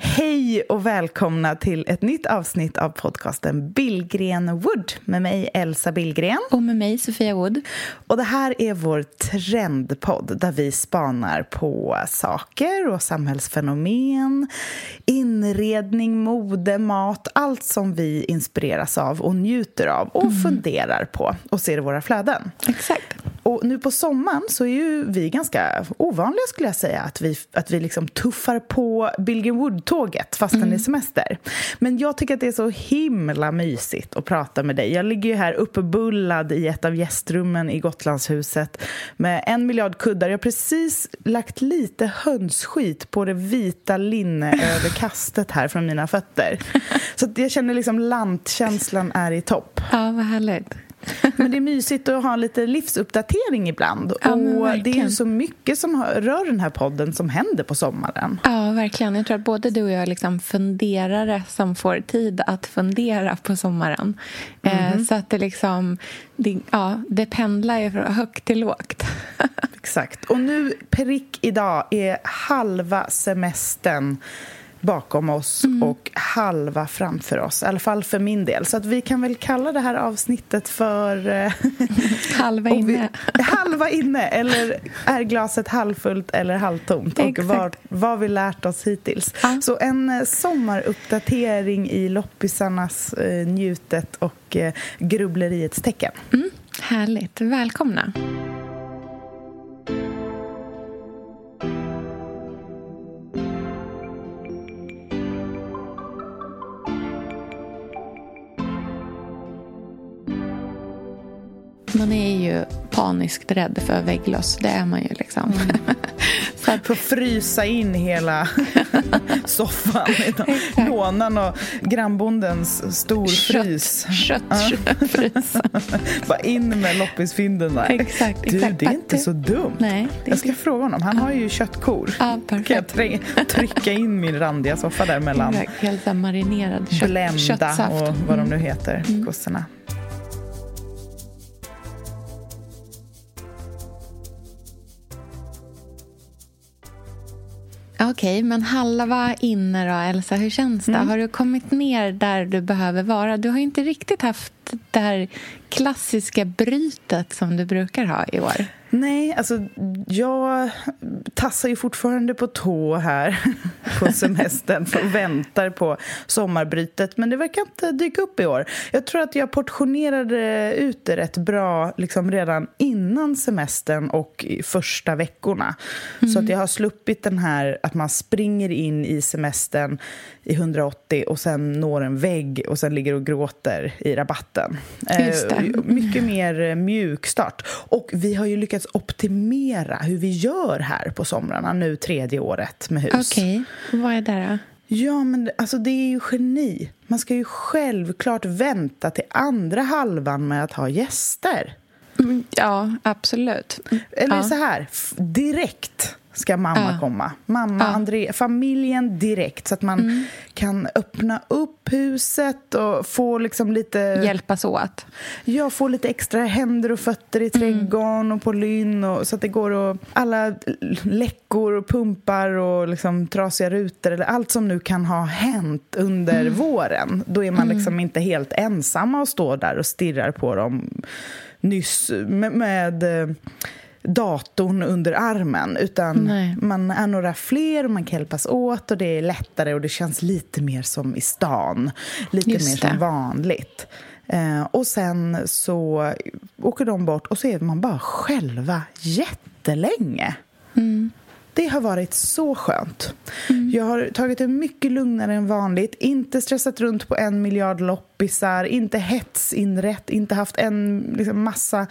Hej och välkomna till ett nytt avsnitt av podcasten Billgren Wood med mig Elsa Billgren. Och med mig Sofia Wood. Och det här är vår trendpodd där vi spanar på saker och samhällsfenomen, inredning, mode, mat, allt som vi inspireras av och njuter av och mm. funderar på och ser i våra flöden. Exakt. Och nu på sommaren så är ju vi ganska ovanliga skulle jag säga att vi, att vi liksom tuffar på Billgren Wood-tåget fastän mm. det är semester. Men jag tycker att det är så himla mysigt att prata med dig. Jag ligger ju här uppbullad i ett av gästrummen i Gotlandshuset med en miljard kuddar. Jag har precis lagt lite hönsskit på det vita linneöverkastet här från mina fötter. Så jag känner liksom lantkänslan är i topp. Ja, vad härligt. Men det är mysigt att ha lite livsuppdatering ibland. Ja, och det är så mycket som rör den här podden som händer på sommaren. Ja, verkligen. Jag tror att både du och jag är liksom funderare som får tid att fundera på sommaren. Mm -hmm. Så att det liksom... Det, ja, det pendlar ju från högt till lågt. Exakt. Och nu, prick idag, är halva semestern bakom oss mm. och halva framför oss. I alla fall för min del. Så att vi kan väl kalla det här avsnittet för... Eh, halva inne. Vi, halva inne, eller är glaset halvfullt eller halvtomt? Och vad, vad vi lärt oss hittills. Ja. Så en eh, sommaruppdatering i loppisarnas eh, njutet och eh, grubbleriets tecken. Mm. Härligt. Välkomna. Man är ju paniskt rädd för väggloss. Det är man ju liksom. Mm. så att... För att frysa in hela soffan. Lånan och grannbondens storfrys. Köttfrys. Bara in med loppisfynderna. Exakt, du, exakt. det är inte så dumt. Nej, jag ska inte... fråga honom. Han har ju köttkor. Ja, perfekt. Kan jag trycka in min randiga soffa där mellan Helt marinerad kött, köttsaft. och vad de nu heter, mm. kossorna. Okej, okay, men halva inne då, Elsa. Hur känns det? Mm. Har du kommit ner där du behöver vara? Du har inte riktigt haft det här klassiska brytet som du brukar ha i år. Nej, alltså jag tassar ju fortfarande på tå här på semestern och väntar på sommarbrytet. Men det verkar inte dyka upp i år. Jag tror att jag portionerade ut det rätt bra liksom redan innan semestern och första veckorna. Mm. Så att jag har sluppit den här att man springer in i semestern i 180 och sen når en vägg och sen ligger och gråter i rabatten. Eh, mycket mer mjuk start. Och vi har ju lyckats optimera hur vi gör här på somrarna nu tredje året med hus. Okej, okay. vad är det då? Ja, men alltså det är ju geni. Man ska ju självklart vänta till andra halvan med att ha gäster. Ja, absolut. Eller ja. så här, direkt ska mamma ja. komma. Mamma, ja. André, familjen direkt så att man mm. kan öppna upp huset och få liksom lite... Hjälpas åt. Ja, få lite extra händer och fötter i mm. trädgården mm. och på lynn och, så att det går att... Alla läckor och pumpar och liksom trasiga rutor eller allt som nu kan ha hänt under mm. våren. Då är man mm. liksom inte helt ensamma och står där och stirrar på dem nyss med, med datorn under armen utan Nej. man är några fler och man kan hjälpas åt och det är lättare och det känns lite mer som i stan. Lite Just mer det. som vanligt. Eh, och sen så åker de bort och så är man bara själva jättelänge. Mm. Det har varit så skönt. Mm. Jag har tagit det mycket lugnare än vanligt. Inte stressat runt på en miljard loppisar, inte hetsinrätt, inte haft en liksom, massa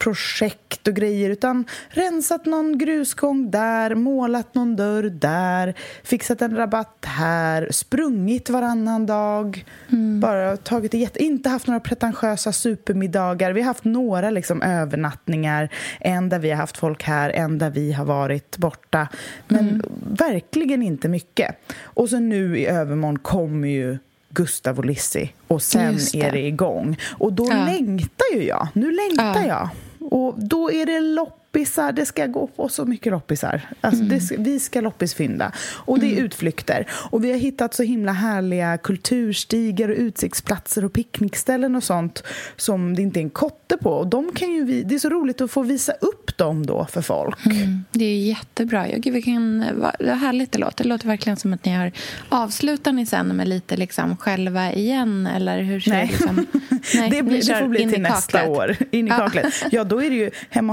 projekt och grejer utan rensat någon grusgång där, målat någon dörr där, fixat en rabatt här, sprungit varannan dag. Mm. Bara tagit det. Inte haft några pretentiösa supermiddagar. Vi har haft några liksom övernattningar. En där vi har haft folk här, en där vi har varit borta. Men mm. verkligen inte mycket. Och så nu i övermorgon kommer ju Gustav och Lissi och sen är det igång. Och då ja. längtar ju jag. Nu längtar ja. jag. Och då är det lopp loppisar, det ska gå på så mycket loppisar. Alltså mm. det, vi ska loppisfynda. Och det är mm. utflykter. Och vi har hittat så himla härliga kulturstigar och utsiktsplatser och picknickställen och sånt som det inte är en kotte på. Och de kan ju vi, det är så roligt att få visa upp dem då för folk. Mm. Det är jättebra. Ja, gud, vilken, vad härligt det låter. Det låter verkligen som att ni har avslutat ni sen med lite liksom själva igen, eller hur ser Nej. Det, liksom? Nej, det, blir, det får bli till nästa år. In i kaklet. Ja, då är det ju hemma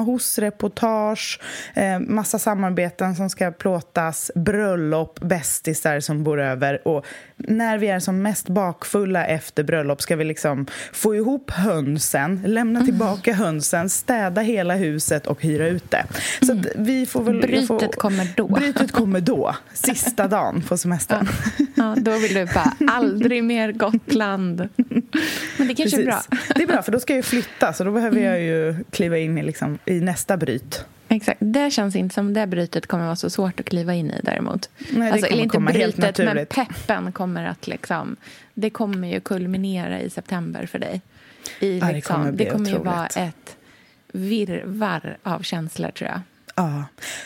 reportage, eh, massa samarbeten som ska plåtas, bröllop, bästisar som bor över. Och när vi är som mest bakfulla efter bröllop ska vi liksom få ihop hönsen, lämna mm. tillbaka mm. hönsen, städa hela huset och hyra ut det. Så mm. vi får väl, brytet får, kommer då. Brytet kommer då, sista dagen på semestern. Ja. ja, då vill du bara aldrig mer Gotland. Men det kanske Precis. är bra. Det är bra, för då ska jag flytta så då behöver jag ju kliva in i, liksom, i nästa bryt. Exakt. Det känns inte som det brytet kommer vara så svårt att kliva in i däremot. Nej, det alltså, kommer inte komma brytet, helt naturligt. men peppen kommer att liksom... Det kommer ju kulminera i september för dig. I, ja, det liksom, kommer, det kommer ju vara ett virrvarr av känslor, tror jag. Ja.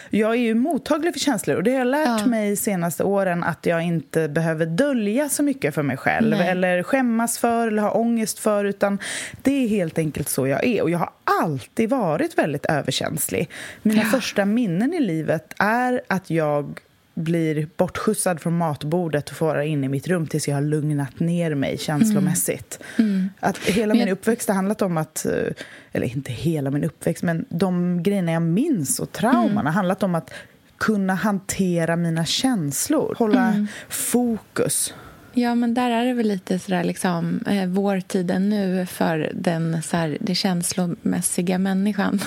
Jag är ju mottaglig för känslor och det har jag lärt ja. mig senaste åren att jag inte behöver dölja så mycket för mig själv Nej. eller skämmas för eller ha ångest för utan det är helt enkelt så jag är och jag har alltid varit väldigt överkänslig. Mina ja. första minnen i livet är att jag blir bortskjutsad från matbordet och får inne i mitt rum tills jag har lugnat ner mig känslomässigt. Mm. Mm. Att hela min uppväxt har handlat om att, eh, eller inte hela min uppväxt, men de grejerna jag minns och trauman mm. har handlat om att kunna hantera mina känslor, hålla mm. fokus. Ja, men där är det väl lite sådär liksom eh, vårtiden nu för den så här, det känslomässiga människan.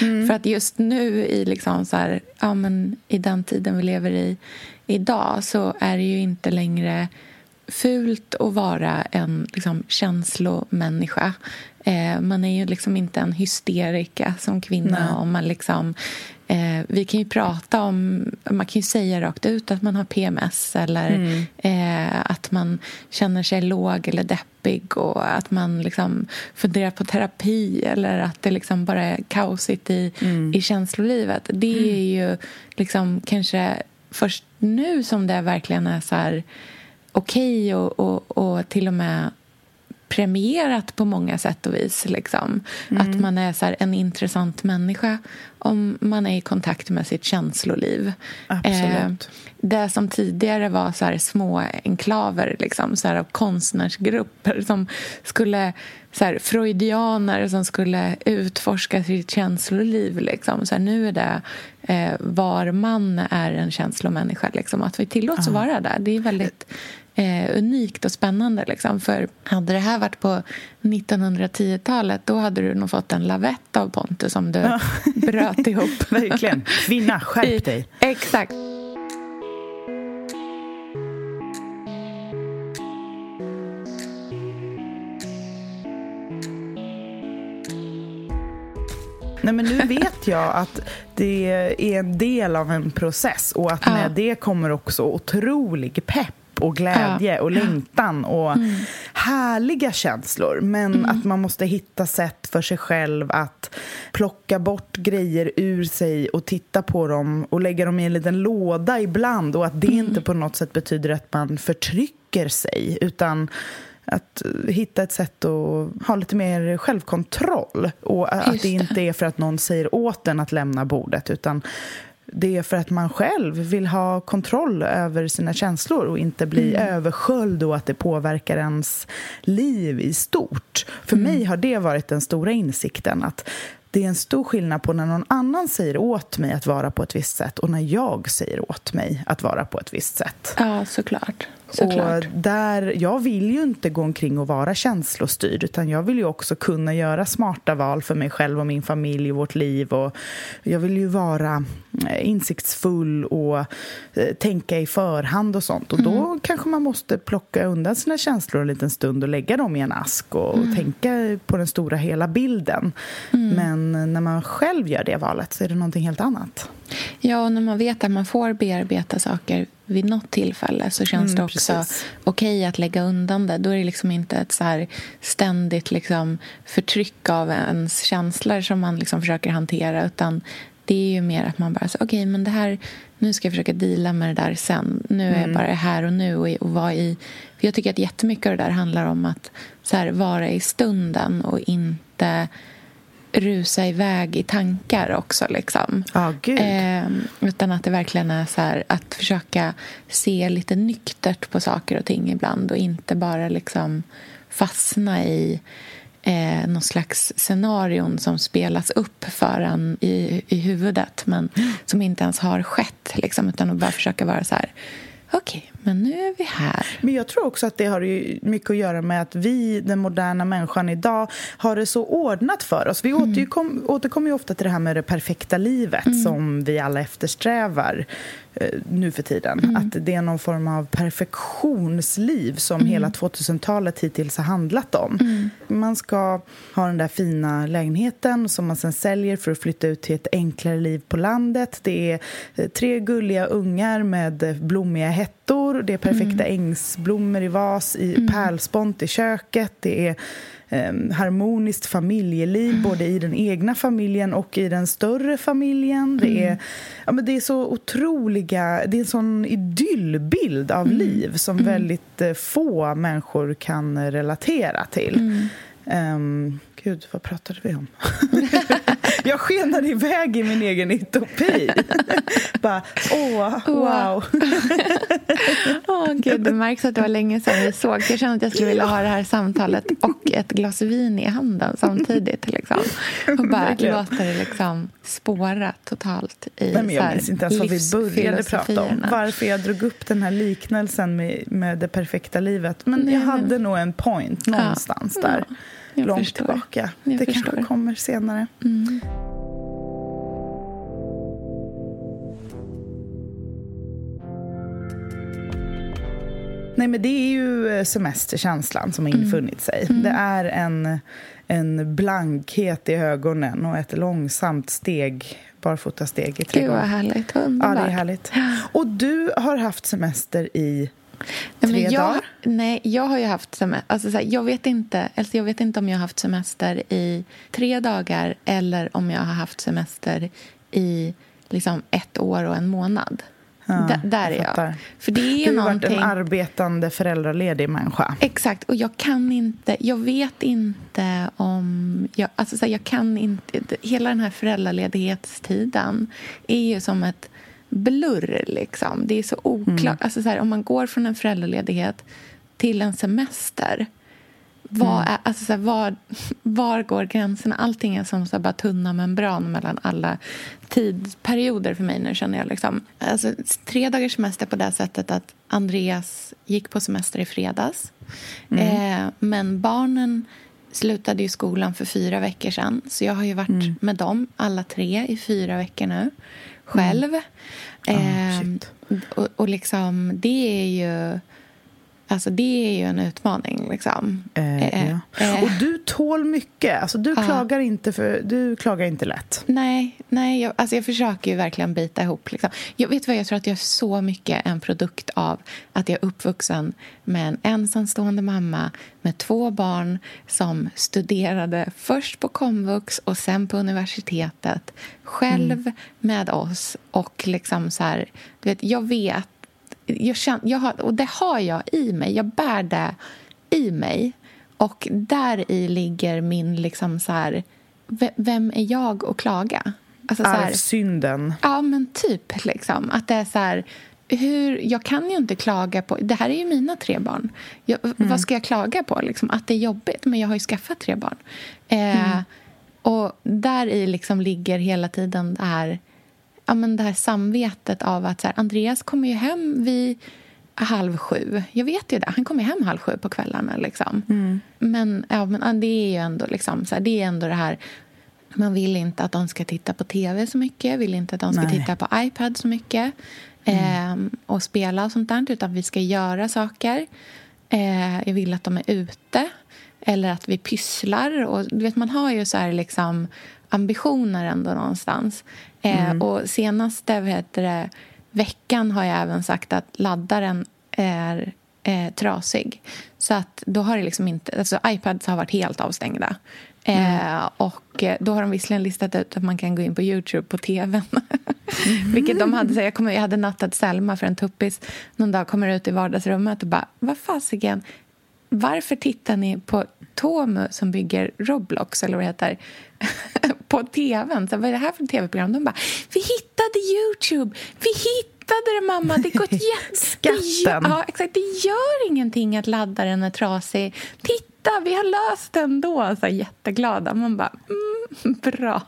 Mm. för att just nu i liksom så här, ja, men i den tiden vi lever i idag så är det ju inte längre fult att vara en liksom, känslomänniska. Eh, man är ju liksom inte en hysterika som kvinna Nej. om man liksom Eh, vi kan ju prata om, man kan ju säga rakt ut att man har PMS eller mm. eh, att man känner sig låg eller deppig och att man liksom funderar på terapi eller att det liksom bara är kaosigt i, mm. i känslolivet. Det är mm. ju liksom kanske först nu som det verkligen är så här okej okay och, och, och till och med premierat på många sätt och vis. Liksom. Mm. Att man är så en intressant människa om man är i kontakt med sitt känsloliv. Absolut. Eh, det som tidigare var så här små enklaver liksom, så här av konstnärsgrupper som skulle... Så här, freudianer som skulle utforska sitt känsloliv. Liksom. Så här, nu är det eh, var man är en känslomänniska. Liksom. Att vi tillåts uh. vara där. Det är väldigt eh, unikt och spännande. Liksom. För hade det här varit på 1910-talet då hade du nog fått en lavett av Pontus om du ja. bröt ihop. Verkligen. Kvinna, skärp dig. Exakt. Nej, men nu vet jag att det är en del av en process och att med det kommer också otrolig pepp och glädje ja. och längtan och mm. härliga känslor. Men mm. att man måste hitta sätt för sig själv att plocka bort grejer ur sig och titta på dem och lägga dem i en liten låda ibland och att det mm. inte på något sätt betyder att man förtrycker sig utan att hitta ett sätt att ha lite mer självkontroll och att det inte är för att någon säger åt en att lämna bordet utan det är för att man själv vill ha kontroll över sina känslor och inte bli mm. översköljd och att det påverkar ens liv i stort. För mm. mig har det varit den stora insikten att det är en stor skillnad på när någon annan säger åt mig att vara på ett visst sätt och när jag säger åt mig att vara på ett visst sätt. Ja, såklart. Såklart. Och där, jag vill ju inte gå omkring och vara känslostyrd utan jag vill ju också kunna göra smarta val för mig själv och min familj och vårt liv. Och jag vill ju vara eh, insiktsfull och eh, tänka i förhand och sånt. Och då mm. kanske man måste plocka undan sina känslor en liten stund och lägga dem i en ask och mm. tänka på den stora hela bilden. Mm. Men när man själv gör det valet så är det någonting helt annat. Ja, och när man vet att man får bearbeta saker vid något tillfälle så känns mm, det också okej okay att lägga undan det. Då är det liksom inte ett så ständigt liksom förtryck av ens känslor som man liksom försöker hantera utan det är ju mer att man bara, okej, okay, men det här, nu ska jag försöka dela med det där sen. Nu är mm. jag bara här och nu och, och vara i... För jag tycker att jättemycket av det där handlar om att så här, vara i stunden och inte rusa iväg i tankar också. Liksom. Oh, eh, utan att det verkligen är så här, att försöka se lite nyktert på saker och ting ibland och inte bara liksom fastna i eh, någon slags scenarion som spelas upp för en i, i huvudet men som inte ens har skett. Liksom, utan att bara försöka vara så här okej, men nu är vi här. Men jag tror också att det har mycket att göra med att vi, den moderna människan idag, har det så ordnat för oss. Vi mm. återkom, återkommer ju ofta till det här med det perfekta livet mm. som vi alla eftersträvar nu för tiden. Mm. Att det är någon form av perfektionsliv som mm. hela 2000-talet hittills har handlat om. Mm. Man ska ha den där fina lägenheten som man sen säljer för att flytta ut till ett enklare liv på landet. Det är eh, tre gulliga ungar med blommiga hettor. Det är perfekta mm. ängsblommor i vas, i mm. pärlspont i köket. Det är eh, harmoniskt familjeliv mm. både i den egna familjen och i den större familjen. Det, är, mm. ja, men det är så otroliga... Det är en sån idyllbild av mm. liv som väldigt eh, få människor kan relatera till. Um, Gud, vad pratade vi om? jag skenade iväg i min egen utopi. Bara, åh, wow. åh, Gud, det märks att det var länge sedan vi såg. Jag känner att jag skulle vilja ha det här samtalet och ett glas vin i handen samtidigt. Liksom. Och bara låta det liksom spåra totalt i Nej, men Jag minns inte ens vad vi började prata om. Varför jag drog upp den här liknelsen med, med det perfekta livet. Men Nej, jag hade men... nog en point någonstans ja. där. Ja långt förstår. tillbaka. Jag det förstår. kanske kommer senare. Mm. Nej, men det är ju eh, semesterkänslan som har mm. infunnit sig. Mm. Det är en, en blankhet i ögonen och ett långsamt steg, barfotasteg i trädgården. Gud, vad härligt. Underbart. Ja, det är härligt. Och du har haft semester i Tre Nej, jag, dagar? Nej, jag har ju haft semester. Alltså, så här, jag, vet inte, alltså, jag vet inte om jag har haft semester i tre dagar eller om jag har haft semester i liksom, ett år och en månad. Ja, där är jag. För det är du har någonting... varit en arbetande föräldraledig människa. Exakt. Och jag kan inte... Jag vet inte om... Jag, alltså så här, jag kan inte... Hela den här föräldraledighetstiden är ju som ett blurr. Liksom. Det är så oklart. Mm. Alltså, så här, om man går från en föräldraledighet till en semester var, mm. alltså, så här, var, var går gränserna? Allting är som så här, bara tunna membran mellan alla tidsperioder för mig nu känner jag. Liksom. Alltså, tre dagars semester på det sättet att Andreas gick på semester i fredags. Mm. Eh, men barnen slutade ju skolan för fyra veckor sedan. Så jag har ju varit mm. med dem alla tre i fyra veckor nu själv. Mm. Eh, och, och liksom, det är ju... Alltså det är ju en utmaning. Liksom. Eh, eh, ja. Eh. och du tål mycket. Alltså, du, klagar inte för, du klagar inte lätt. Nej, nej jag, alltså jag försöker ju verkligen bita ihop. Liksom. Jag vet vad, jag tror att jag är så mycket en produkt av att jag är uppvuxen med en ensamstående mamma med två barn som studerade först på komvux och sen på universitetet själv mm. med oss. Och liksom så här, du vet, jag vet jag känner, jag har, och det har jag i mig. Jag bär det i mig. Och där i ligger min... liksom så här, Vem är jag att klaga? Alltså, så här, Arvsynden. Ja, men typ. Liksom. Att det är så här... Hur, jag kan ju inte klaga på... Det här är ju mina tre barn. Jag, Vad ska jag klaga på? Liksom, att det är jobbigt, men jag har ju skaffat tre barn. Eh, Och där i liksom ligger hela tiden det här, ja, men det här samvetet av att så här, Andreas kommer ju hem vid halv sju. Jag vet ju det. Han kommer hem halv sju på kvällarna. Liksom. Men, ja, men det är ju ändå, liksom, så här, det, är ändå det här... Man vill inte att de ska titta på tv så mycket. vill inte att de ska Nej. titta på iPad så mycket ehm, och spela och sånt där. Utan vi ska göra saker. Eh, jag vill att de är ute. Eller att vi pysslar. Och, du vet, man har ju så här, liksom, ambitioner ändå någonstans. Eh, Och senaste vad heter det, veckan har jag även sagt att laddaren är eh, trasig. Så att då har det liksom inte... Alltså iPads har varit helt avstängda. Eh, och eh, då har de visserligen listat ut att man kan gå in på Youtube på tvn. Vilket de hade, så jag, kommer, jag hade nattat Selma för en tuppis någon dag, kommer ut i vardagsrummet och bara, vad fasiken, varför tittar ni på Tomu som bygger Roblox, eller vad det heter, på tvn? Så, vad är det här för tv-program? De bara, vi hittade Youtube, vi hittade det mamma, det går jätte... Skatten. Det gör, ja, exakt, det gör ingenting att laddaren är trasig. Titta, vi har löst det ändå. Så jätteglada. Man bara, mm, bra.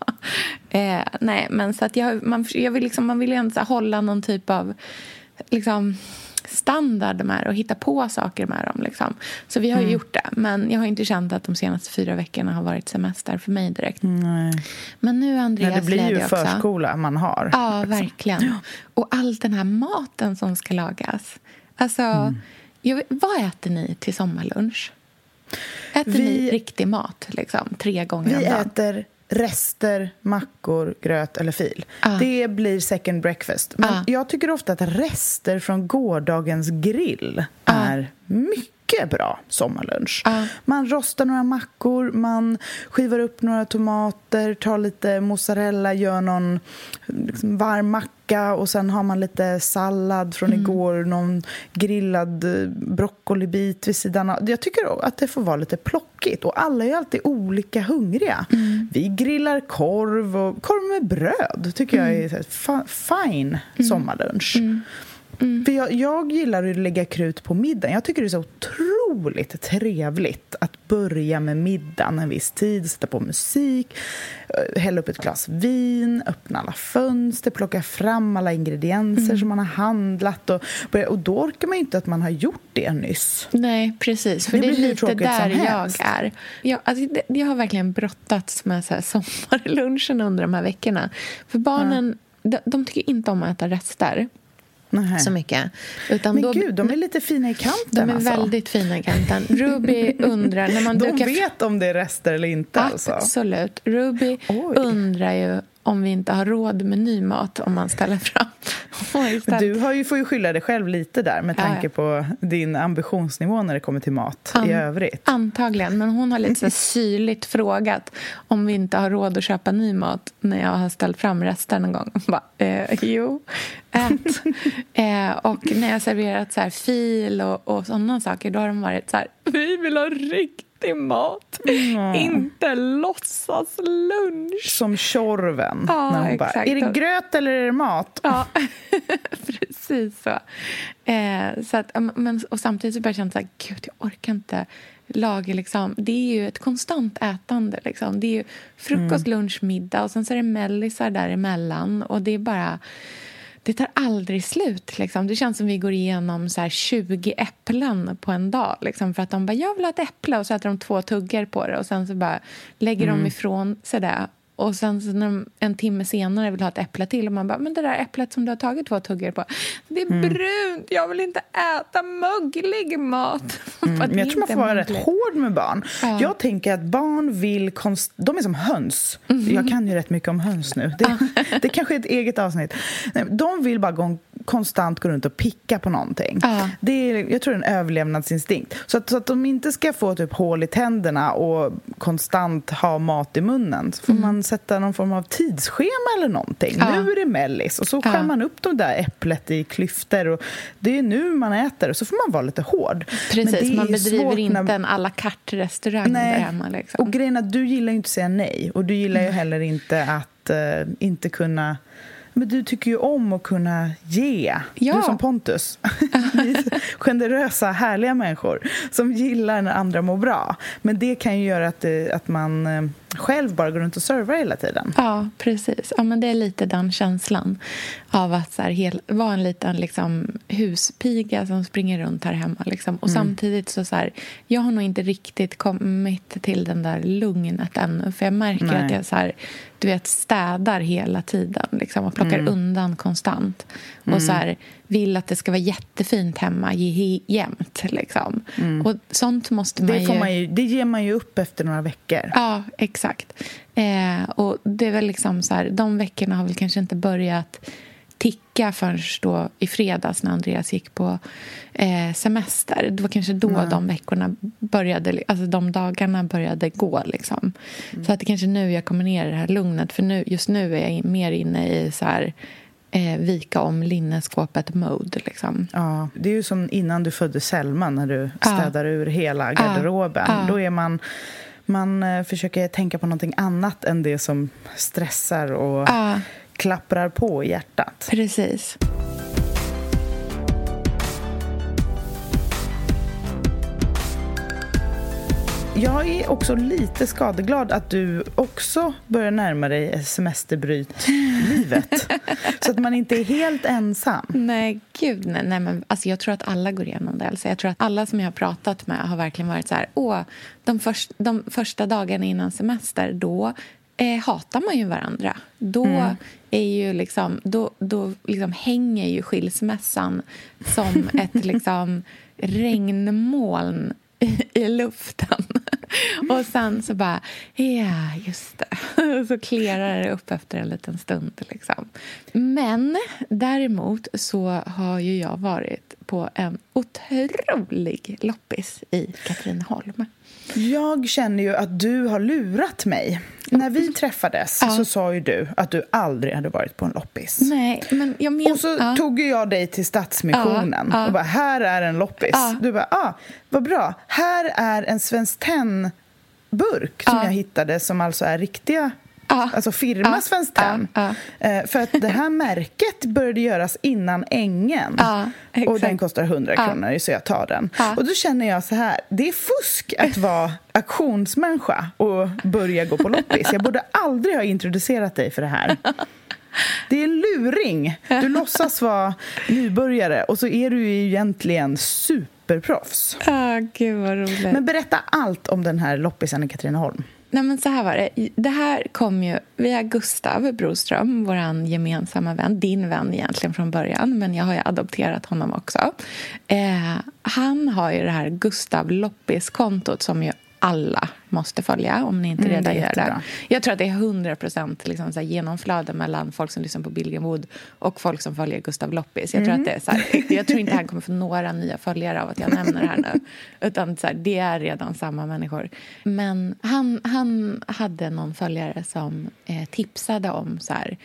Eh, nej, men så att jag, man, jag vill liksom, man vill ju ändå hålla någon typ av liksom, standard med och hitta på saker med dem. Liksom. Så vi har ju gjort det. Men jag har inte känt att de senaste fyra veckorna har varit semester för mig direkt. Nej. Men nu Andreas Men det blir ju också. förskola man har. Ja, verkligen. Och all den här maten som ska lagas. Alltså, Mm. jag vad äter ni till sommarlunch? Äter Vi- ni riktig mat liksom, tre gånger om Vi dagen? äter rester, mackor, gröt eller fil. Ah. Det blir second breakfast. Men Ah. jag tycker ofta att rester från gårdagens grill Ah. är mycket bra sommarlunch. Ah. Man rostar några mackor, man skivar upp några tomater, tar lite mozzarella, gör någon liksom, varm macka och sen har man lite sallad från Mm. igår, någon grillad eh, broccolibit vid sidan av. Jag tycker att det får vara lite plockigt och alla är alltid olika hungriga. Mm. Vi grillar korv och korv med bröd tycker jag Mm. är så här fa- fine sommarlunch. Mm. För jag, jag gillar att lägga krut på middagen. Jag tycker det är så otroligt trevligt att börja med middagen en viss tid, sätta på musik, eh, hälla upp ett glas vin, öppna alla fönster, plocka fram alla ingredienser Mm. som man har handlat. Och, och då orkar man ju inte att man har gjort det nyss. Nej, precis. För Det det, är lite där jag är. Jag, alltså, jag har verkligen brottats med så här sommarlunchen under de här veckorna. För barnen, de, de tycker inte om att äta rester Nähä. så mycket. Utan Men då, gud, de är lite fina i kanten de är alltså. väldigt fina i kanten. Ruby undrar... När man De dukar vet om det är rester eller inte alltså. Absolut. Ruby Oj. undrar ju om vi inte har råd med ny mat om man ställer fram. Du har ju, får ju skylla dig själv lite där med Ja, tanke ja. på din ambitionsnivå när det kommer till mat An- i övrigt. Antagligen, men hon har lite så syrligt frågat om vi inte har råd att köpa ny mat när jag har ställt fram resten någon gång. Bara, eh, jo, ät. eh, och när jag serverat så här fil och, och sådana saker, då har de varit så här, vi vill ha riktig mat, inte låtsas lunch. Som Tjorven. Ja, när hon bara, är det gröt eller är det mat? Ja, precis så. Eh, så att, men, och samtidigt så börjar jag känna så här, gud, jag orkar inte laga liksom. Det är ju ett konstant ätande liksom. Det är ju frukost, lunch, middag och sen så är det mellisar däremellan och det är bara det tar aldrig slut. Liksom. Det känns som vi går igenom så här 20 äpplen på en dag. Liksom, för att de bara, jag vill ha ett äpple och så äter de två tuggar på det och sen så bara lägger de ifrån sig det. Och sen så när en timme senare vill ha ett äpple till och man bara, men det där äpplet som du har tagit två tuggar på, det är brunt, jag vill inte äta möglig mat. Bara, Men "Det jag tror man får vara mögligt." rätt hård med barn. Ja. Jag tänker att barn vill... Konst... De är som höns. Mhm. Jag kan ju rätt mycket om höns nu. Det, det kanske är ett eget avsnitt. Nej, De vill bara gå, konstant gå runt och picka på någonting. Ja. Det är, jag tror det är en överlevnadsinstinkt. Så att, så att de inte ska få typ hål i tänderna och konstant ha mat i munnen så får man sätta någon form av tidsschema eller någonting. Mm. Ja. Nu är det mellis och så skär man upp de där äpplet i klyftor. Och det är nu man äter och så får man vara lite hård. Men det Precis, man bedriver inte när- en à la carte-restaurang där hemma. Liksom. och grejen är att du gillar ju inte att säga nej och du gillar ju heller inte att att uh, inte kunna men du tycker ju om att kunna ge. Ja. Du som Pontus. generösa, härliga människor som gillar när andra mår bra. Men det kan ju göra att, det, att man eh, själv bara går runt och servar hela tiden. Ja, precis. Ja, men det är lite den känslan av att så här, hel, vara en liten liksom, huspiga som springer runt här hemma. Liksom. Och mm. samtidigt så, så här, jag har nog inte riktigt kommit till den där lugnet ännu. För jag märker Nej. att jag så här, du vet, städar hela tiden liksom, och plockar mm. undan konstant. Mm. Och så här, vill att det ska vara jättefint hemma jämt. Liksom. Mm. Och sånt måste man det, får ju... Man ju... Det ger man ju upp efter några veckor. Ja, exakt. Eh, och det är väl liksom så här, de veckorna har väl kanske inte börjat ticka förrän då i fredags när Andreas gick på eh, semester. Det var kanske då mm. de veckorna började, alltså de dagarna började gå. Liksom. Mm. Så att det kanske nu jag kommer ner i det här lugnet. För nu, just nu är jag mer inne i så här, eh, vika om linneskåpet-mode. Liksom. Ja, det är ju som innan du födde Selma, när du städar ja. ur hela garderoben. Ja. Då är man man eh, försöker tänka på någonting annat än det som stressar och ja. klapprar på hjärtat. Precis. Jag är också lite skadeglad att du också börjar närma dig semesterbrytlivet. så att man inte är helt ensam. Nej, gud nej. nej men, alltså, jag tror att alla går igenom det. Alltså, jag tror att alla som jag har pratat med har verkligen varit så här... Åh, de, först, de första dagarna innan semester, då eh, hatar man ju varandra. Då, mm. är ju liksom, då, då liksom hänger ju skilsmässan som ett liksom, regnmoln i luften. Och sen så bara, ja, just det. Så klerar det upp efter en liten stund. Liksom. Men däremot så har ju jag varit på en otrolig loppis i Katrineholm. Jag känner ju att du har lurat mig. När vi träffades ja. så sa ju du att du aldrig hade varit på en loppis. Nej, men jag men, och så ja. tog jag dig till Stadsmissionen ja, och bara, här är en loppis. Du bara, ah, vad bra. Här är en Svenskt Tenn-burk som jag hittade som alltså är riktiga Ja. Alltså firma ja. Svenskt Tenn. Ja. Eh, för att det här märket började göras innan Ängen. Och den kostar 100 kronor, så jag tar den. Och då känner jag så här, det är fusk att vara auktionsmänniska och börja gå på loppis. Jag borde aldrig ha introducerat dig för det här. Det är en luring. Du låtsas vara nybörjare och så är du ju egentligen superproffs. Ah, gud vad roligt. Men berätta allt om den här loppisen i Katrineholm. Nej, men så här var det. Det här kom ju via Gustav Broström, vår gemensamma vän. Din vän egentligen från början, men jag har ju adopterat honom också. Eh, han har ju det här Gustav Loppis-kontot som ju alla måste följa om ni inte mm, redan gör det. Jag tror att det är 100 procent liksom genomflöde mellan folk som lyssnar på Billgren Wood och folk som följer Gustav Loppis. Jag, mm. tror att det är så här, jag tror inte han kommer få några nya följare av att jag nämner det här nu. Utan så här, det är redan samma människor. Men han, han hade någon följare som eh, tipsade om så här,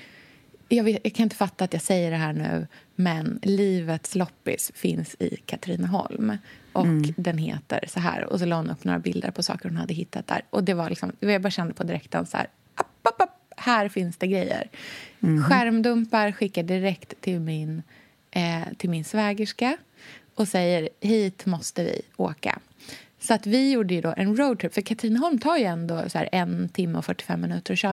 jag, vet, jag, kan inte fatta att jag säger det här nu, men Livets loppis finns i Katrineholm. Och mm. den heter så här. Och så la hon upp några bilder på saker hon hade hittat där. Och det var liksom, jag bara kände på direkten så här, app, app, app, här finns det grejer. Mm. Skärmdumpar skickar direkt till min, eh, till min svägerska och säger hit måste vi åka. Så att vi gjorde ju då en roadtrip, för Katrineholm tar ju ändå så en timme och 45 minuter att köra.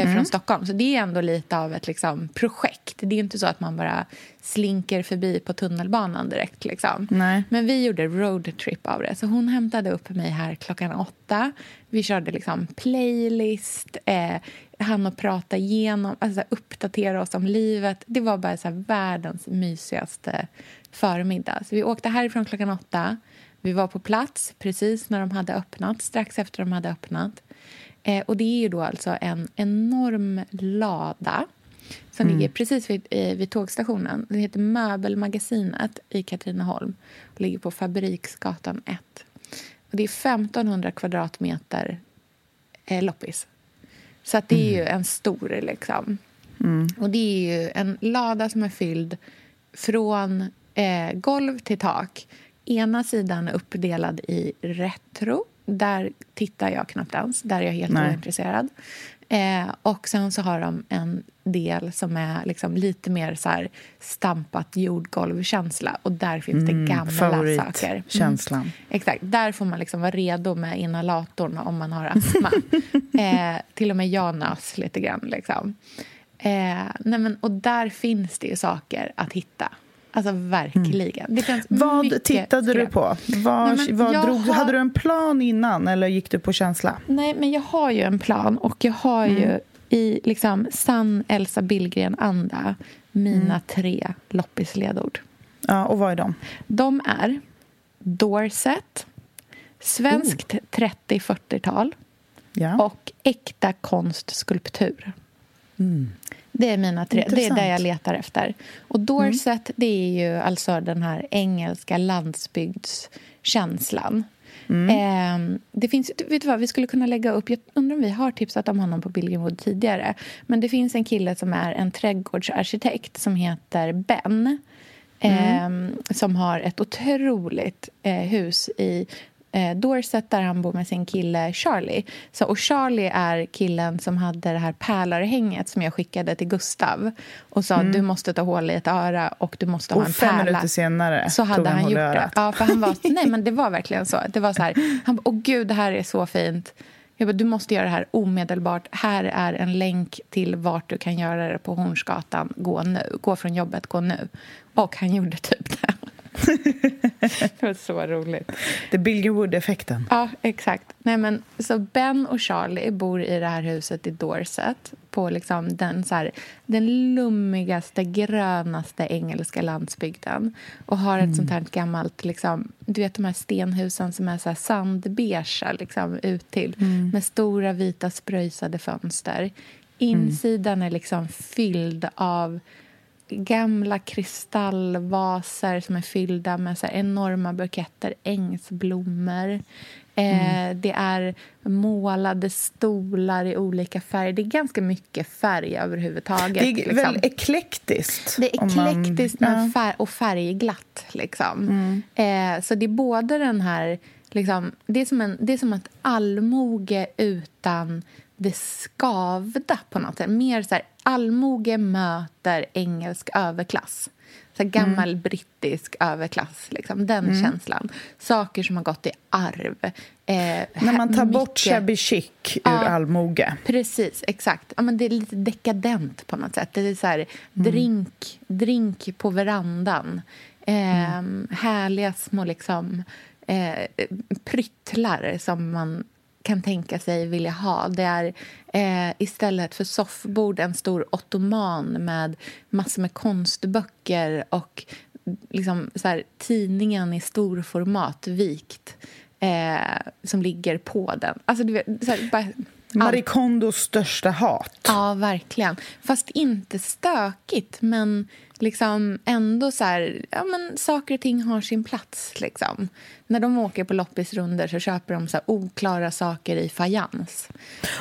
eh, från Stockholm. Så det är ändå lite av ett liksom, projekt. Det är inte så att man bara slinker förbi på tunnelbanan direkt. Liksom. Men vi gjorde roadtrip av det. Så hon hämtade upp mig här klockan åtta. Vi körde liksom playlist, eh, han och prata igenom, alltså uppdatera oss om livet. Det var bara så här världens mysigaste förmiddag. Så vi åkte härifrån klockan åtta. Vi var på plats precis när de hade öppnat, strax efter de hade öppnat. Eh, och det är ju då alltså en enorm lada som ligger precis vid, eh, vid tågstationen. Det heter Möbelmagasinet i Katrineholm och ligger på Fabriksgatan 1. Och det är 1500 kvadratmeter eh, loppis. Så att det är ju en stor liksom. Och det är ju en lada som är fylld från eh, golv till tak. Ena sidan är uppdelad i retro. Där tittar jag knappt ens. Där är jag helt Nej. ointresserad. Eh, och sen så har de en del som är liksom lite mer så här stampat jordgolvkänsla. Och där finns det gamla saker. Mm. Favoritkänslan. Exakt. Där får man liksom vara redo med inhalatorn om man har astma. eh, till och med jag nös lite grann. Liksom. Eh, nej men, och där finns det ju saker att hitta. Alltså verkligen. Det finns Vad mycket tittade du skräp. på? Vad, Nej, vad drog, har- Hade du en plan innan eller gick du på känsla? Nej, men jag har ju en plan och jag har ju i liksom sann Elsa Billgren-anda mina tre loppisledord. Ja, och vad är de? De är Dorset, svenskt 30-40-tal Ja. och äkta konstskulptur. Det är mina tre. Det är Intressant. det jag letar efter. Och Dorset, det är ju alltså den här engelska landsbygdskänslan. Eh, det finns, vet du vad, vi skulle kunna lägga upp, jag undrar om vi har tipsat om honom på Billgrenwood tidigare. Men det finns en kille som är en trädgårdsarkitekt som heter Ben. Eh, som har ett otroligt eh, hus i eh, Dorset där han bor med sin kille Charlie. Så, och Charlie är killen som hade det här pärlörhänget som jag skickade till Gustav och sa du måste ta hål i ett öra och du måste ha Och en fem pärla. minuter senare så hade tog han han gjort det. örat. Ja, för han var, nej, men det var verkligen så. Det var så här, han åh gud, det här är så fint. Jag bara, du måste göra det här omedelbart. Här är en länk till vart du kan göra det på Hornsgatan. Gå nu. Gå från jobbet, gå nu. Och han gjorde typ det. det var så roligt. Det är Billgrenwood-effekten. Ja, exakt. Nej, men, så Ben och Charlie bor i det här huset i Dorset på liksom den, så här, den lummigaste, grönaste engelska landsbygden och har ett sånt här gammalt... Liksom, du vet de här stenhusen som är så här sandbeiga liksom, ut till med stora vita spröjsade fönster. Insidan är liksom fylld av gamla kristallvaser som är fyllda med så enorma buketter ängsblommor. Eh, det är målade stolar i olika färger. Det är ganska mycket färg överhuvudtaget. Det är liksom. väl eklektiskt? Det är om man- eklektiskt ja. fär och färgglatt. Liksom. Eh, så det är både den här... Liksom, det, är som en, det är som ett allmoge utan det skavda på något sätt. Mer så här, allmoge möter engelsk överklass. Så här, gammal brittisk överklass. Liksom, den känslan. Saker som har gått i arv. Eh, När man tar bort mycket- shabby chic ur Ja. allmoge. Precis, exakt. Ja, men det är lite dekadent på något sätt. Det är så här, drink, drink på verandan. Eh, Härliga små liksom, eh, pryttlar som man kan tänka sig vilja ha. Det är eh, istället för soffbord en stor ottoman med massor med konstböcker och liksom, så här, tidningen i storformat vikt eh, som ligger på den. Alltså, du vet, så här, bara, Marie Kondos största hat. Ja, verkligen. Fast inte stökigt, men liksom ändå så här, ja men saker och ting har sin plats liksom. När de åker på loppisrunder så köper de så oklara saker i fajans.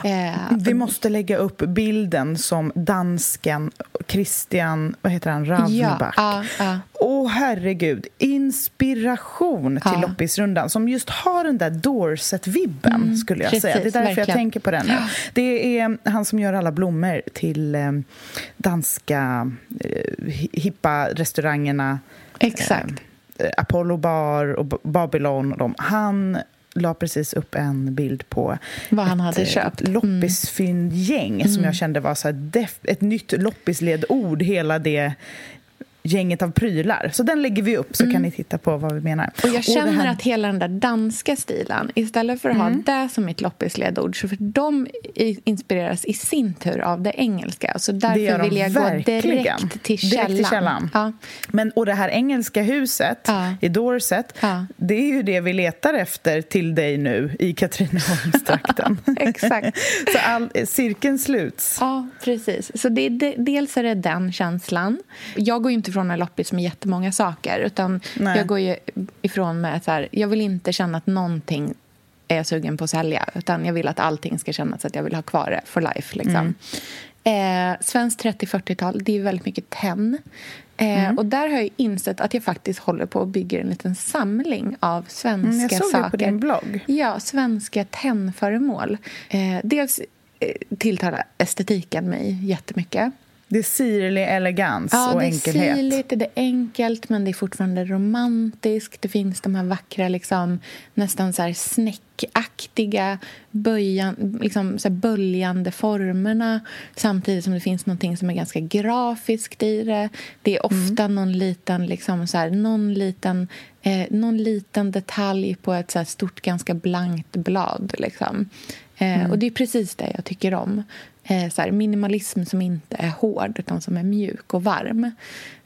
Eh, Vi måste lägga upp bilden som dansken Christian, vad heter han, Ravnback. Ja, ja, ja. Åh herregud, inspiration till ja. loppisrundan som just har den där Dorset-vibben mm, skulle jag precis, säga. Det är därför verkligen. jag tänker på den nu. Det är han som gör alla blommor till eh, danska eh, hippa restaurangerna. Exakt. Eh, Apollo Bar och Babylon och de. Han la precis upp en bild på Vad han ett hade köpt. Mm. loppisfyndgäng mm. som jag kände var så ett nytt loppisledord, hela det gänget av prylar. Så den lägger vi upp så mm. kan ni titta på vad vi menar. Och jag känner och här... att hela den där danska stilen, istället för att mm. ha det som mitt loppisledord, så för de inspireras i sin tur av det engelska. Så därför vill jag verkligen. gå direkt till källan. Direkt till källan. Ja. Men, och det här engelska huset ja. i Dorset, ja. det är ju det vi letar efter till dig nu i Katrineholmstrakten. Exakt. så all, cirkeln sluts. Ja, precis. Så det, det, dels är det den känslan. Jag går inte ifrån en loppis med jättemånga saker. Utan Nej. Jag går ju ifrån med att jag vill inte känna att någonting är jag sugen på att sälja. Utan jag vill att allting ska kännas att jag vill ha kvar det for life. Liksom. Mm. Eh, svenskt 30-40-tal, det är väldigt mycket tenn. Eh, mm. Och där har jag insett att jag faktiskt håller på att bygga en liten samling av svenska mm, jag såg saker. Det på din blogg. Ja, svenska tennföremål. Eh, dels eh, tilltalar estetiken mig jättemycket. Det är sirlig elegans ja, och enkelhet. Ja, det är sirligt, det är enkelt, men det är fortfarande romantiskt. Det finns de här vackra, liksom, nästan så här snäckaktiga, böjan, liksom, så böljande formerna samtidigt som det finns något som är ganska grafiskt i det. Det är ofta mm. någon liten, liksom, så här, någon liten eh, någon liten detalj på ett så stort, ganska blankt blad. Liksom. Eh, mm. Och det är precis det jag tycker om eh, så här, minimalism som inte är hård utan som är mjuk och varm.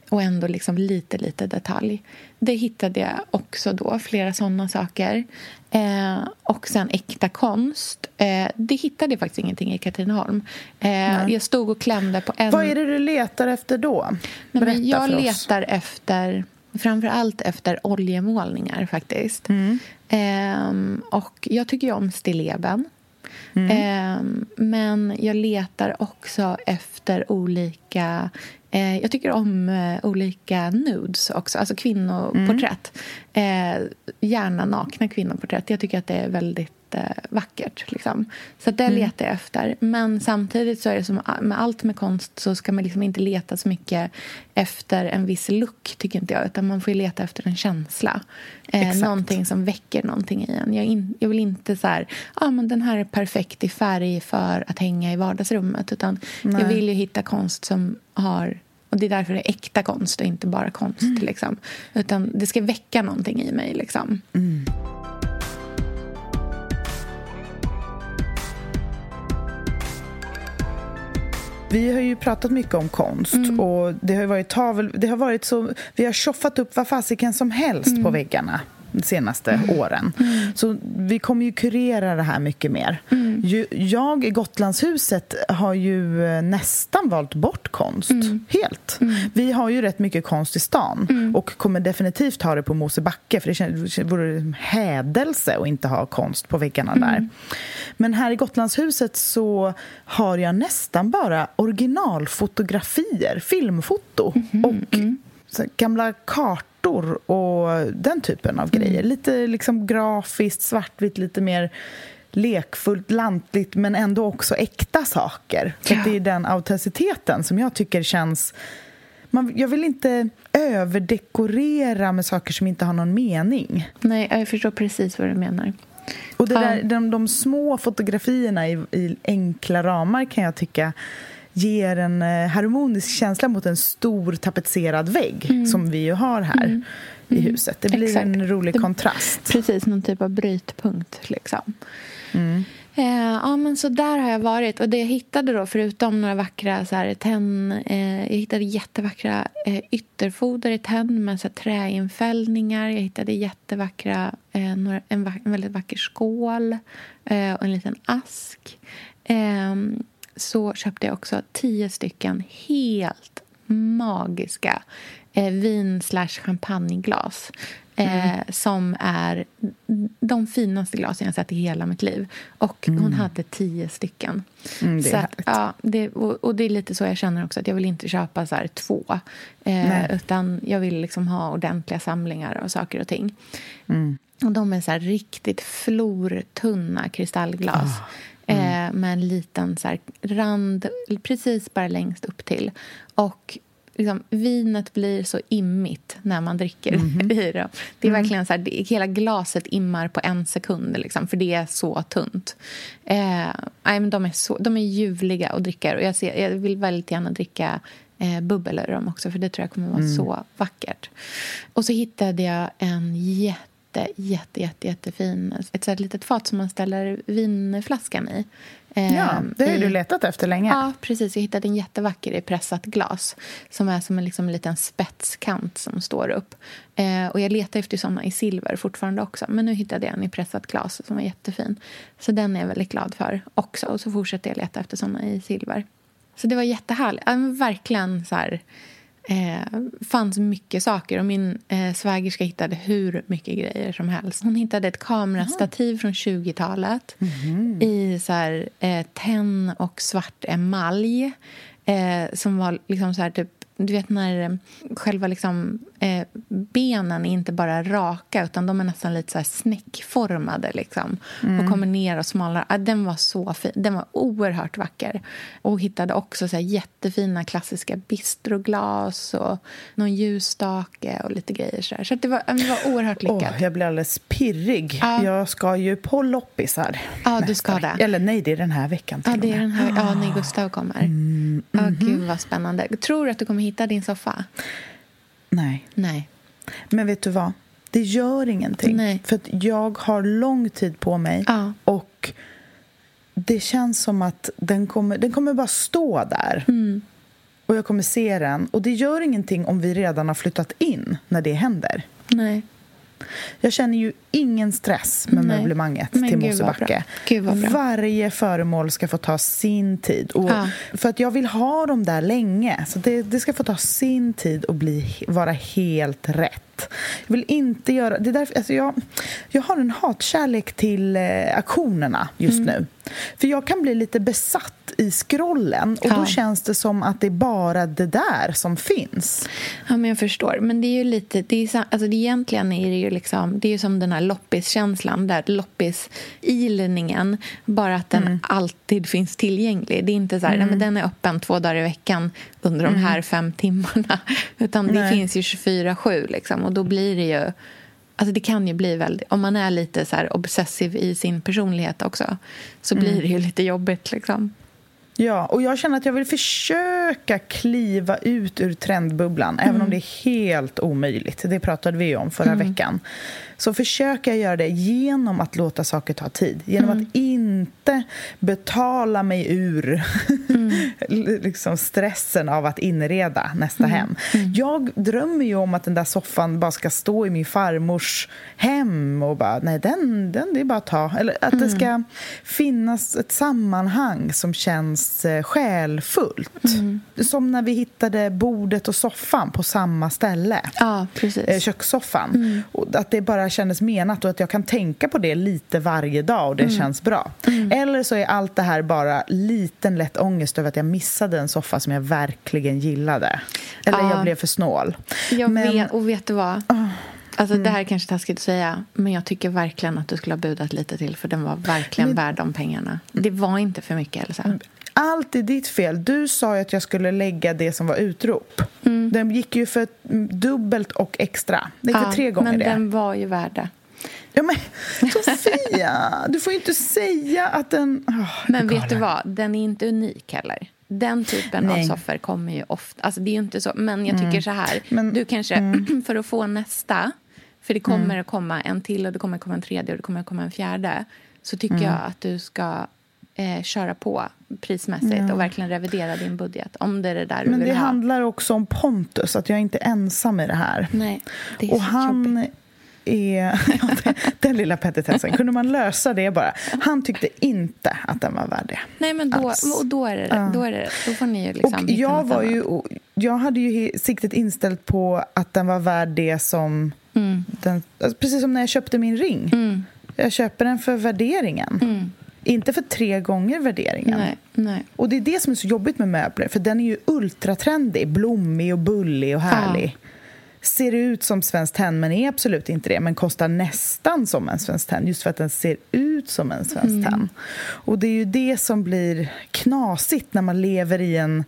Och ändå liksom lite, lite detalj. Det hittade jag också då, flera såna saker. Eh, och sen äkta konst. Eh, det hittade jag faktiskt ingenting i Katrineholm. Eh, jag stod och klämde på en... Vad är det du letar efter då? Nej, men jag letar efter framför allt efter oljemålningar faktiskt. Mm. Eh, och jag tycker ju om stilleben. Mm. Eh, men jag letar också efter olika... Eh, jag tycker om eh, olika nudes också, alltså kvinnoporträtt. Mm. Eh, gärna nakna kvinnoporträtt. Jag tycker att det är väldigt jättevackert. Liksom. Så det mm. letar jag efter. Men samtidigt så är det som med allt med konst så ska man liksom inte leta så mycket efter en viss look, tycker inte jag. Utan man får leta efter en känsla. Eh, någonting som väcker någonting i en. Jag, in, jag vill inte så här, ah, men den här är perfekt i färg för att hänga i vardagsrummet. Utan Nej. jag vill ju hitta konst som har och Det är därför det är äkta konst och inte bara konst. Mm. Liksom. Utan det ska väcka någonting i mig. Liksom. Mm. Vi har ju pratat mycket om konst mm. och det har varit tavel, det har varit så, vi har tjoffat upp vad fasiken som helst mm. på väggarna de senaste mm. åren. Mm. Så vi kommer ju kurera det här mycket mer. Mm. Jag i Gotlandshuset har ju eh, nästan valt bort konst mm. helt. Mm. Vi har ju rätt mycket konst i stan mm. och kommer definitivt ha det på Mosebacke för det vore hädelse att inte ha konst på väggarna där. Men här i Gotlandshuset så har jag nästan bara originalfotografier, filmfoto och gamla kartor och den typen av grejer. Mm. Lite liksom grafiskt, svartvitt, lite mer lekfullt, lantligt men ändå också äkta saker. Ja. det är den autenticiteten som jag tycker känns... Man, jag vill inte överdekorera med saker som inte har någon mening. Nej, jag förstår precis vad du menar. Och det där, de, de små fotografierna i, i enkla ramar kan jag tycka ger en eh, harmonisk känsla mot en stor tapetserad vägg mm. som vi ju har här mm. i huset. Det blir Exakt. en rolig det, kontrast. Precis, någon typ av brytpunkt. Liksom. Mm. Eh, ja, men så där har jag varit. Och det jag hittade då, förutom några vackra så här, tenn... Eh, jag hittade jättevackra eh, ytterfoder i tenn med så här, träinfällningar. Jag hittade jättevackra... Eh, några, en, vack, en väldigt vacker skål eh, och en liten ask. Så köpte jag också tio stycken helt magiska eh, vin slash champagneglas. Eh, mm. Som är de finaste glasen jag sett i hela mitt liv. Och mm. hon hade tio stycken. Mm, det så att, ja, det, och, och, det är lite så jag känner också. att Jag vill inte köpa så två. Eh, utan jag vill liksom ha ordentliga samlingar av saker och ting. Mm. Och de är så riktigt flortunna kristallglas. Oh. Mm. med en liten så rand precis bara längst upp till. Och liksom, vinet blir så immigt när man dricker mm. i det. Det är mm. verkligen så här, det, hela glaset immar på en sekund, liksom, för det är så tunt. Eh, men de, är så, de är ljuvliga att dricka och jag, ser, jag vill väldigt gärna dricka eh, bubbel ur dem också, för det tror jag kommer vara mm. så vackert. Och så hittade jag en jätte jätte, jätte, jätte, jättefin, ett så litet fat som man ställer vinflaskan i. Ja, det har i, du letat efter länge. Ja, precis. Jag hittade en jättevacker i pressat glas som är som en, liksom, en liten spetskant som står upp. Eh, och Jag letar efter såna i silver fortfarande också, men nu hittade jag en i pressat glas som var jättefin. Så den är jag väldigt glad för också. Och så fortsätter jag leta efter såna i silver. Så det var jättehärligt. Ja, verkligen så här eh, fanns mycket saker. Och Min eh, svägerska hittade hur mycket grejer som helst. Hon hittade ett kamerastativ från 20-talet mm. i så här, eh, tenn och svart emalj. Eh, som var liksom så här, typ du vet när eh, själva liksom, eh, benen är inte bara raka utan de är nästan lite så här snäckformade liksom, mm. och kommer ner och smalnar. Ah, den var så fin. Den var oerhört vacker. Och hittade också så här jättefina klassiska bistroglas och någon ljusstake och lite grejer. Så, så det, var, det var oerhört lyckat. Oh, jag blir alldeles pirrig. Ja. Jag ska ju på loppisar. Ja, du ska det. Eller nej, det är den här veckan till ja, det är den här, ja, när Gustav kommer. Mm. Mm -hmm. gud vad spännande. Tror du att du kommer hitta din soffa? Nej. Nej. Men vet du vad? Det gör ingenting. Nej. För jag har lång tid på mig. Ja. Och det känns som att den kommer, den kommer bara stå där. Mm. Och jag kommer se den. Och det gör ingenting om vi redan har flyttat in när det händer. Nej. Jag känner ju ingen stress med Nej. möblemanget Men till Mosebacke. Varje föremål ska få ta sin tid. Och ja. För att jag vill ha dem där länge. Så det, det ska få ta sin tid och bli, vara helt rätt. Jag vill inte göra... Det är därför, alltså jag, jag har en hatkärlek till eh, auktionerna just mm. nu. För jag kan bli lite besatt i scrollen och ja. då känns det som att det är bara det där som finns. Ja, men jag förstår. Men det är ju lite... Det är, alltså, det egentligen är det ju liksom... Det är ju som den här loppiskänslan, där loppis-ilningen, bara att den mm. alltid finns tillgänglig. Det är inte så här, mm. nej, men den är öppen två dagar i veckan under de här mm. fem timmarna. Utan nej. det finns ju 24-7 liksom, och då blir det ju... Alltså det kan ju bli väldigt... Om man är lite så här obsessiv i sin personlighet också så blir mm. det ju lite jobbigt. Liksom. Ja, och jag känner att jag vill försöka kliva ut ur trendbubblan, mm. även om mm. det är helt omöjligt. Det pratade vi om förra mm. veckan så försöker jag göra det genom att låta saker ta tid. Genom mm. att inte betala mig ur mm. liksom stressen av att inreda nästa mm. hem. Mm. Jag drömmer ju om att den där soffan bara ska stå i min farmors hem och bara, nej, den, den det är bara att ta. Eller att det mm. ska finnas ett sammanhang som känns eh, själfullt. Mm. Som när vi hittade bordet och soffan på samma ställe. Ja, precis. Eh, kökssoffan. Och att det bara kändes menat och att jag kan tänka på det lite varje dag och det mm. känns bra. Mm. Eller så är allt det här bara liten lätt ångest över att jag missade en soffa som jag verkligen gillade. Eller ja. jag blev för snål. Jag men... vet, och vet du vad? Oh. Alltså, mm. Det här är kanske taskigt att säga, men jag tycker verkligen att du skulle ha budat lite till för den var verkligen men... värd de pengarna. Det var inte för mycket, Elsa. Mm. Allt är ditt fel. Du sa ju att jag skulle lägga det som var utrop. Mm. Den gick ju för dubbelt och extra. Det gick ja, för tre gånger men det. Men den var ju värd det. Ja, men Sofia, du får ju inte säga att den... Oh, men vet du vad, den är inte unik heller. Den typen Nej. av soffor kommer ju ofta... Alltså det är inte så, men jag tycker mm. så här. Men, du kanske, mm. för att få nästa, för det kommer mm. att komma en till och det kommer att komma en tredje och det kommer att komma en fjärde. så tycker Mm. jag att du ska eh, köra på prismässigt och verkligen revidera din budget. Om det är det där Men det ha. handlar också om Pontus, att jag inte är ensam i det här. Nej, det är Och han jobbigt. är... Ja, den, den lilla petitessen, kunde man lösa det bara? Han tyckte inte att den var värd det. Nej, men då, alls. och då är det Ja. då, är det, då får ni ju liksom Och jag, var ju, jag hade ju siktet inställt på att den var värd det som... Mm. Den, alltså precis som när jag köpte min ring. Mm. Jag köper den för värderingen. Mm. Inte för tre gånger värderingen. Nej, nej. Och det är det som är så jobbigt med möbler, för den är ju ultratrendig, blommig och bullig och härlig. Ser ut som Svenskt Tenn, men är absolut inte det. Men kostar nästan som en Svenskt Tenn, just för att den ser ut som en Svenskt Mm. Tenn. Och det är ju det som blir knasigt när man lever i en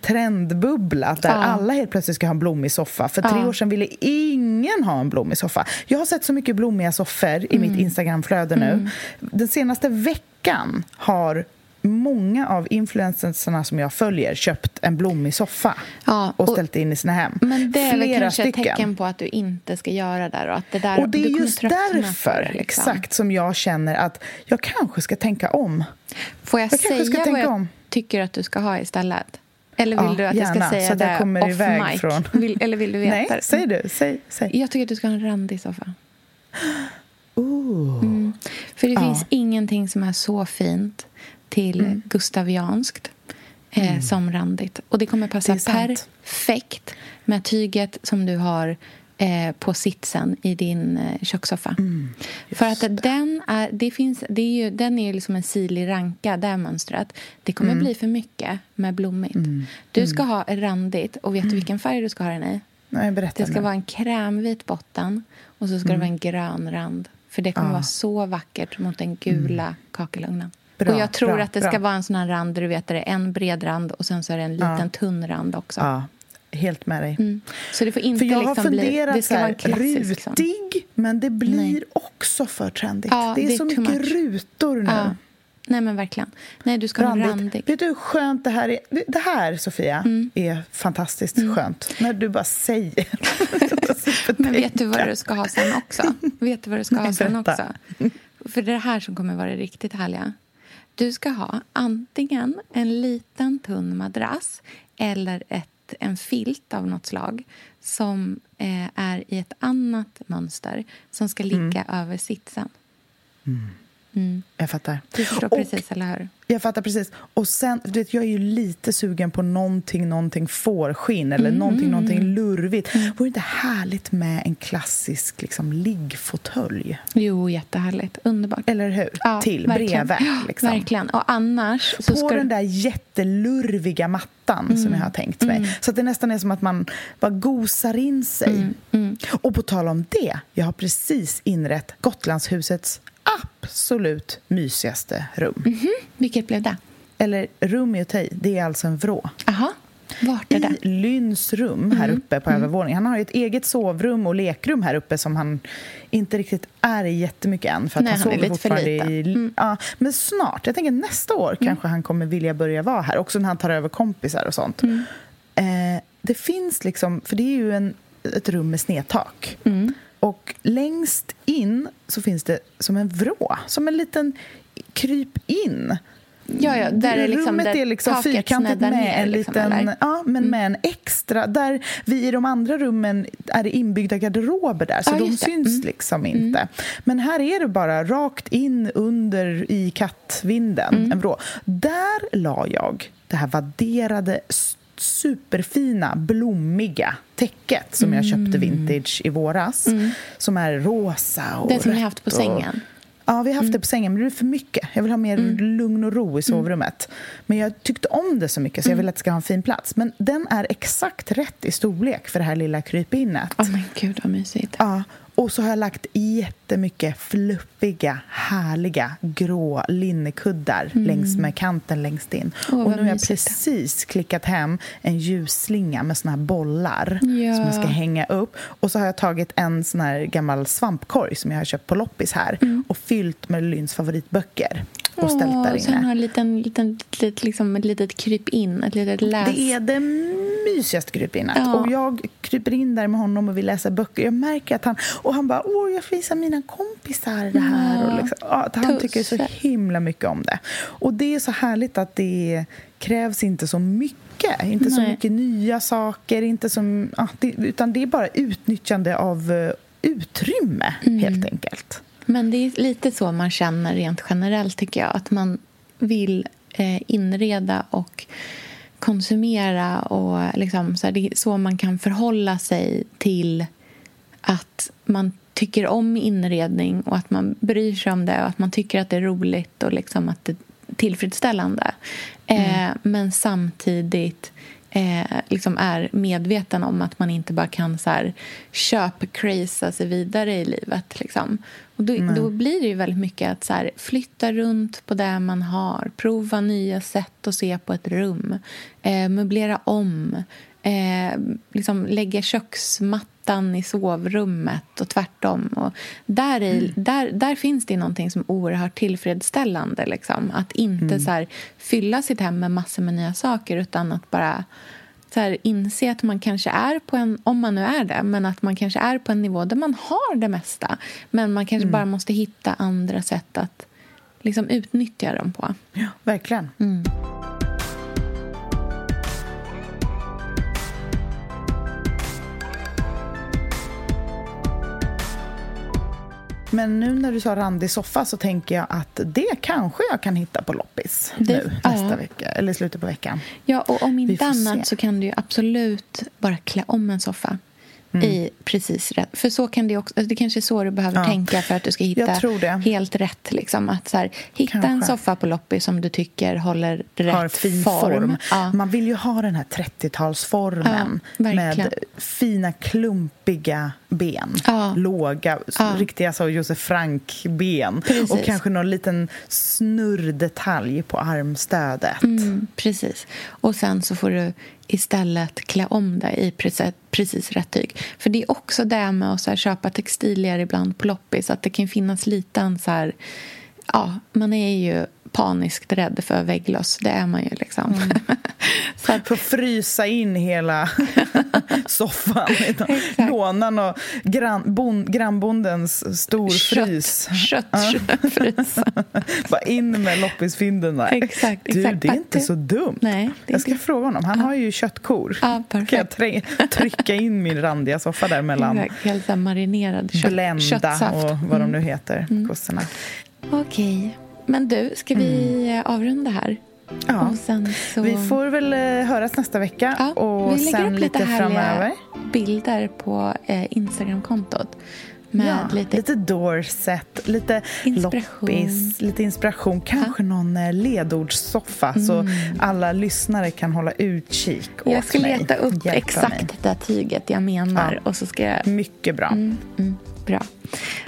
trendbubbla där Ja. alla helt plötsligt ska ha en blommig soffa. För tre Ja. år sedan ville ingen ha en blommig soffa. Jag har sett så mycket blommiga soffor i mitt Instagramflöde nu. Den senaste veckan har många av influencersarna som jag följer köpt en blommig soffa Ja, och och- ställt in i sina hem. Men det är väl Flera kanske ett stycken. tecken på att du inte ska göra det där och att det där Och det är just därför det, liksom. exakt som jag känner att jag kanske ska tänka om. Får jag, Jag kanske säga vad jag om. tycker att du ska ha istället? Eller vill Ja, du att jag ska gärna, säga så att jag det kommer off iväg mic? från- Vill, eller vill du veta? Nej, säg du. Säg, säg. Jag tycker att du ska ha en randig soffa. Ooh. Mm. För det Ja. finns ingenting som är så fint till Mm. gustavianskt eh, som randigt. Och det kommer passa Det perfekt med tyget som du har eh, på sitsen i din eh, kökssoffa. Mm, För att den är, det finns, det är ju, den är liksom en silig ranka, det mönstret. Det kommer Mm. bli för mycket med blommigt. Du ska ha randigt, och vet du vilken färg du ska ha den i? Nej, berätta Det ska nu. vara en krämvit botten och så ska det vara en grön rand. För det kommer Mm. Ja. vara så vackert mot den gula kakelugnen. Bra, och jag tror bra, att det bra. ska vara en sån här rand där du vet att det är en bred rand och sen så är det en liten Ja. tunn rand också. Ja, helt med dig. Mm. Så det får inte För jag har liksom bli... funderat vara här, sån. rutig, men det blir Nej. också för trendigt. Ja, det är det är så too mycket rutor nu. Ja. Nej, men verkligen. Nej, du ska ha Randigt. randig. Vet du hur skönt det här är? Det här, Sofia, Mm. är fantastiskt skönt. När du bara säger. Men vet du vad du ska ha sen också? Vet du vad du ska ha Nej, sen berätta. också? För det är det här som kommer vara riktigt härliga. Du ska ha antingen en liten tunn madrass eller ett, en filt av något slag som eh, är i ett annat mönster som ska ligga över sitsen. Mm. Jag fattar. Du förstår Och- precis, eller hur? Jag fattar precis. Och sen, du vet, jag är ju lite sugen på någonting, någonting fårskinn eller Mm, någonting, någonting lurvigt. Vore det inte härligt med en klassisk liksom, liggfåtölj? Jo, jättehärligt. Underbart. Eller hur? Ja, Till verkligen. bredvid. Liksom. Verkligen. Och annars så på ska den där jättelurviga mattan som jag har tänkt mig. Så att det nästan är som att man bara gosar in sig. Mm, Och på tal om det, jag har precis inrett Gotlandshusets absolut mysigaste rum. Vilket blev det? Eller rum i, det är alltså en vrå. Aha. Vart är I det? Lyns rum här uppe på övervåningen. Han har ju ett eget sovrum och lekrum här uppe som han inte riktigt är i jättemycket än. För att Nej, han han sover fortfarande i... Ja, men snart, jag tänker nästa år kanske han kommer vilja börja vara här. Också när han tar över kompisar och sånt. Eh, det finns liksom, för det är ju en, ett rum med snedtak. Och längst in så finns det som en vrå, som en liten kryp in. Ja, ja, där är liksom, Rummet är liksom fyrkantigt med ner, en liksom, liten... eller? ja, men med en extra... Där vi i de andra rummen är det inbyggda garderober där, så Ja, de syns Mm. liksom inte. Men här är det bara rakt in under i kattvinden, Mm. en vrå. Där la jag det här vadderade superfina, blommiga täcket som jag köpte vintage i våras. Som är rosa och Mm. Det som ni rött haft på sängen. Ja, vi har haft Mm. det på sängen, men det är för mycket. Jag vill ha mer lugn och ro i sovrummet. Men jag tyckte om det så mycket, så jag Mm. vill att det ska ha en fin plats. Men den är exakt rätt i storlek för det här lilla krypinnet. Åh men gud vad mysigt. Ja, och så har jag lagt jättemycket fluppiga, härliga grå linnekuddar längs med kanten längst in. Mm. Åh, och nu har jag precis klickat hem en ljusslinga med såna här bollar Ja. som jag ska hänga upp. Och så har jag tagit en sån här gammal svampkorg som jag har köpt på loppis här och fyllt med Lynns favoritböcker och ställt där så inne. har en liten, liten, litet, liksom ett litet kryp in, ett litet läs... Det är det mysigaste krypinnet. Ja. Och jag kryper in där med honom och vi läser böcker. Jag märker att han... Och han bara, åh, jag visar mina kompisar det här. Ja. Och liksom, att han Tusse. tycker så himla mycket om det. Och det är så härligt att det krävs inte så mycket. Inte så Nej. mycket nya saker, inte som, ja, det, utan det är bara utnyttjande av eh, utrymme, Mm. helt enkelt. Men det är lite så man känner rent generellt, tycker jag. Att man vill eh, inreda och konsumera. och liksom, så här, Det är så man kan förhålla sig till att man tycker om inredning och att man bryr sig om det och att man tycker att det är roligt och liksom att det är tillfredsställande. Eh, men samtidigt eh, liksom är medveten om att man inte bara kan så här, köp-craza sig vidare i livet. Liksom. Och då, då blir det ju väldigt mycket att så här, flytta runt på det man har prova nya sätt att se på ett rum eh, möblera om eh, liksom lägga köksmattan i sovrummet och tvärtom. Och där, i, där, där finns det någonting som är oerhört tillfredsställande. Liksom. Att inte så här, fylla sitt hem med massor med nya saker utan att bara så här, inse att man kanske är på en, om man nu är det, men att man kanske är på en nivå där man har det mesta. Men man kanske bara måste hitta andra sätt att liksom, utnyttja dem på. Ja, verkligen. Men nu när du sa randig soffa så tänker jag att det kanske jag kan hitta på loppis Det- nu ja. nästa vecka, eller slutet på veckan. Ja, och om inte annat se. så kan du ju absolut bara klä om en soffa i precis rätt... För så kan det också, det kanske är så du behöver Mm. Ja. tänka för att du ska hitta helt rätt. Liksom. Att så här, hitta en Kanske. soffa på loppis som du tycker håller rätt har fin form. Ja. Man vill ju ha den här 30-talsformen Ja, med fina klumpiga ben. Ja. Låga, Ja. riktiga så Josef Frank-ben. Och kanske någon liten snurrdetalj på armstödet. Mm, precis. Och sen så får du istället klä om dig i precis, precis rätt tyg. För det är också det med att så här, köpa textilier ibland på loppis. Att det kan finnas lite en så här... Ja, man är ju paniskt rädd för väggloss. Det är man ju liksom. Mm. så att, För att frysa in hela soffan. Låna och grann, bon, grannbondens storfrys. kött, köttfrys. Bara in med loppisfynden där. Exakt, Du, exakt. det är inte så dumt. Nej, jag ska inte- fråga honom. Han har ju köttkor. Ja, Kan jag perfekt. trycka in min randiga soffa där mellan Exakt, Helt marinerad kött, Blenda köttsaft. Mm. och vad de nu heter, kossorna. Okej. Men du, ska vi eh, avrunda här? Mm. Ja. Så... Vi får väl eh, höras nästa vecka Ja, och vi lägger sen upp lite lite framöver. bilder på eh, Instagramkontot. Med ja, lite... lite Dorset, lite Inspiration. loppis, lite inspiration. Kanske någon eh, ledordssoffa så alla lyssnare kan hålla utkik åt Mm. jag ska mig. leta upp Hjälpa exakt mig. det där tyget jag menar. Ja. Och så ska jag... Mycket bra. Mm, mm, bra.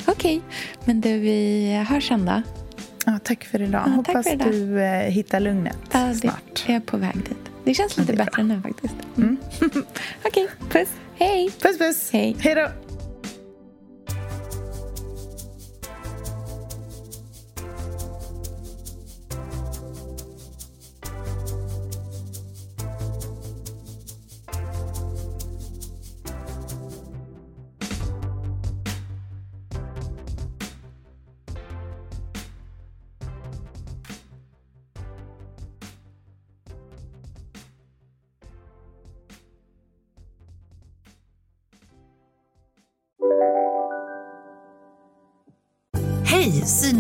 Okej, men du, vi hörs sen då. Ja, tack för idag. Ja, Hoppas för idag. du eh, hittar lugnet Ja, det snart. är jag på väg dit. Det känns lite det är bättre nu faktiskt. Mm. Okej, puss. Hej. Puss, puss. Hej. Hej då.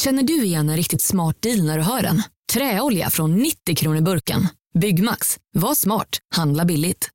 Känner du igen en riktigt smart deal när du hör den? Träolja från 90 kronor burken. Byggmax. Var smart. Handla billigt.